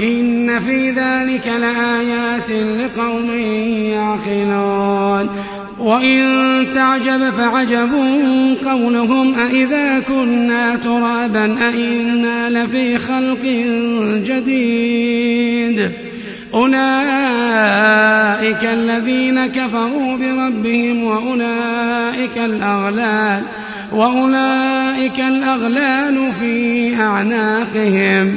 إن في ذلك لآيات لقوم يعقلون وإن تعجب فعجب قولهم أإذا كنا ترابا أإنا لفي خلق جديد أولئك الذين كفروا بربهم وأولئك الأغلال وأولئك الأغلال في أعناقهم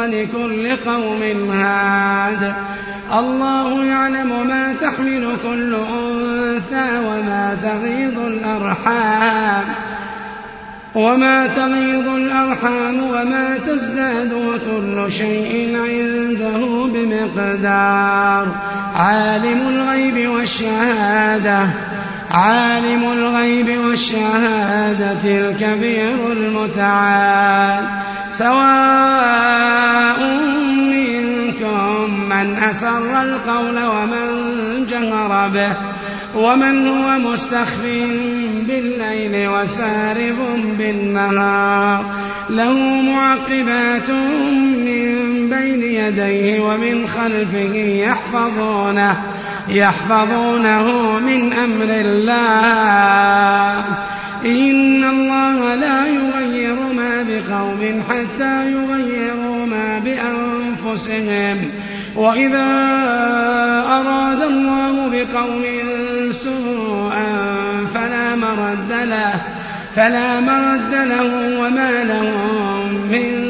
ولكل قوم هاد. الله يعلم ما تحمل كل أنثى وما تغيض الأرحام. وما تغيض الأرحام وما تزداد وكل شيء عنده بمقدار. عالم الغيب والشهادة. عالم الغيب والشهادة الكبير المتعال. سواء منكم من أسر القول ومن جهر به ومن هو مستخف بالليل وسارب بالنهار. له معقبات من بين يديه ومن خلفه يحفظونه. يحفظونه من أمر الله. إن الله لا يغير ما بقوم حتى يغيروا ما بأنفسهم. وإذا أراد الله بقوم سوءا فلا مرد له فلا مرد له وما لهم من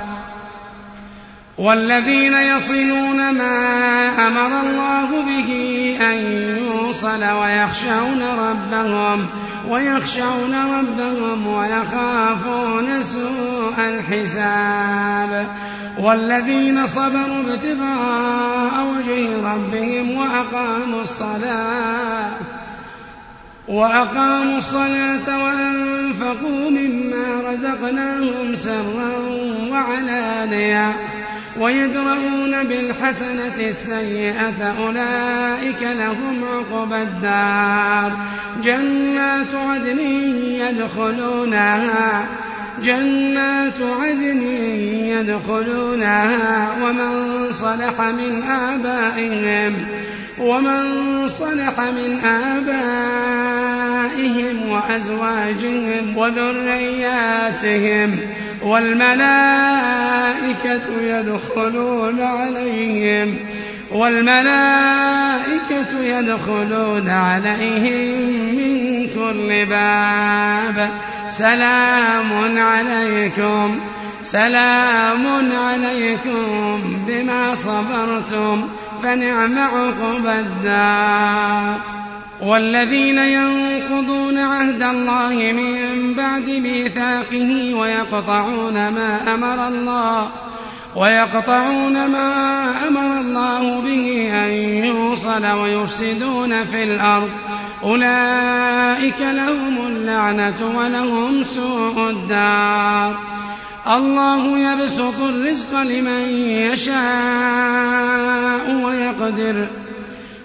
والذين يصلون ما أمر الله به أن يوصل ويخشون ربهم ويخشون ربهم ويخافون سوء الحساب. والذين صبروا ابتغاء وجه ربهم وأقاموا الصلاة وأقاموا الصلاة وأنفقوا مما رزقناهم سرا وعلانية. ويدرؤون بالحسنة السيئة أولئك لهم عقبى الدار. جنات عدن يدخلونها جنات عدن يدخلونها ومن صلح من آبائهم ومن صلح من آبائهم وأزواجهم وذرياتهم. والملائكة يدخلون عليهم والملائكة يدخلون عليهم من كل باب. سلام عليكم سلام عليكم بما صبرتم فنعم عقبى الدار. والذين ينقضون عهد الله من بعد ميثاقه ويقطعون ما أمر الله ويقطعون ما أمر الله به أن يوصل ويفسدون في الأرض. أولئك لهم اللعنة ولهم سوء الدار. الله يبسط الرزق لمن يشاء ويقدر.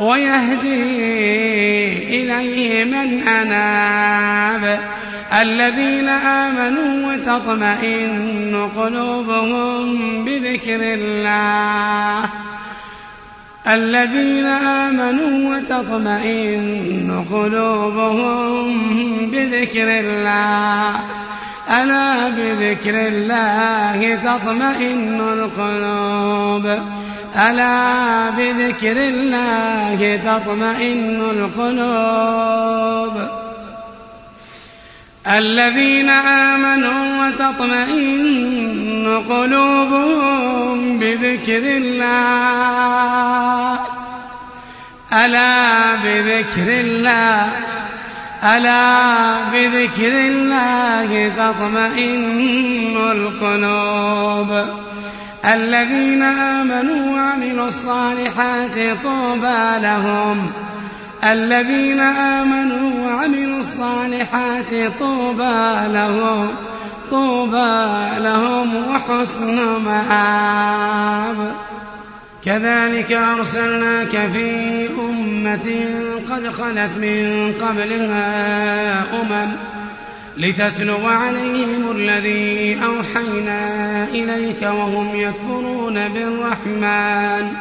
ويهدي إليه من أناب. الذين آمنوا وتطمئن قلوبهم بذكر الله. الذين آمنوا وتطمئن قلوبهم بذكر الله. ألا بذكر الله تطمئن القلوب. ألا بذكر الله تطمئن القلوب؟ الذين آمنوا وتطمئن قلوبهم بذكر الله. ألا بذكر الله ألا بذكر الله تطمئن القلوب. الذين آمنوا وعملوا الصالحات طوبى لهم. الذين آمنوا وعملوا الصالحات طوبى لهم. طوبى لهم وحسن مآب. كذلك أرسلناك في أمة قد خلت من قبلها أمم لتتلو عليهم الذي أوحينا إليك وهم يكفرون بالرحمن.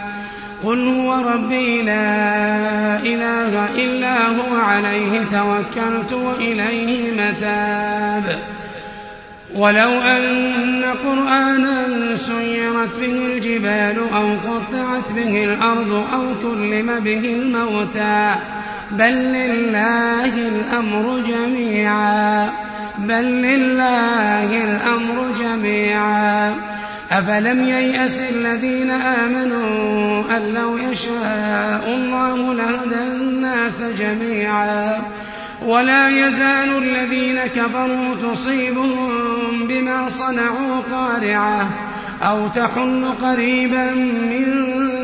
قل هو ربي لا إله إلا هو عليه توكلت وإليه متاب. ولو أن قرآنا سيرت به الجبال أو قطعت به الأرض أو كلم به الموتى بل لله الأمر جميعا. بل لله الأمر جميعا. أفلم ييأس الذين آمنوا أن لو يشاء الله لهدى الناس جميعا. ولا يزال الذين كفروا تصيبهم بما صنعوا قارعة أو تحل قريبا من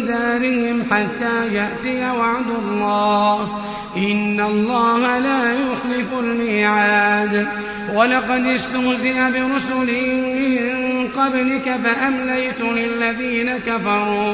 دارهم حتى يأتي وعد الله. إن الله لا يخلف الميعاد. ولقد استهزئ برسل من قبلك فأمليت للذين كفروا.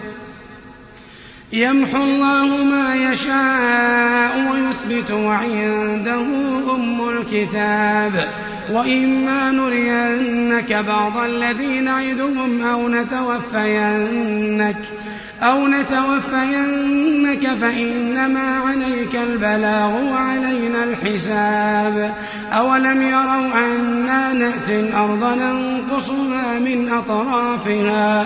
يمحو الله ما يشاء ويثبت وعنده أم الكتاب. وإما نرينك بعض الذي نعدهم أو نتوفينك أو نتوفينك فإنما عليك البلاغ وعلينا الحساب. أولم يروا أنا نأتي الأرض ننقصها من أطرافها؟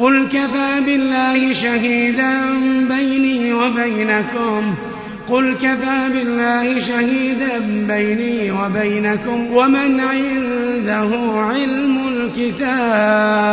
قل كفى بالله شهيدا بيني وبينكم قل كفى بالله شهيدا بيني وبينكم ومن عنده علم الكتاب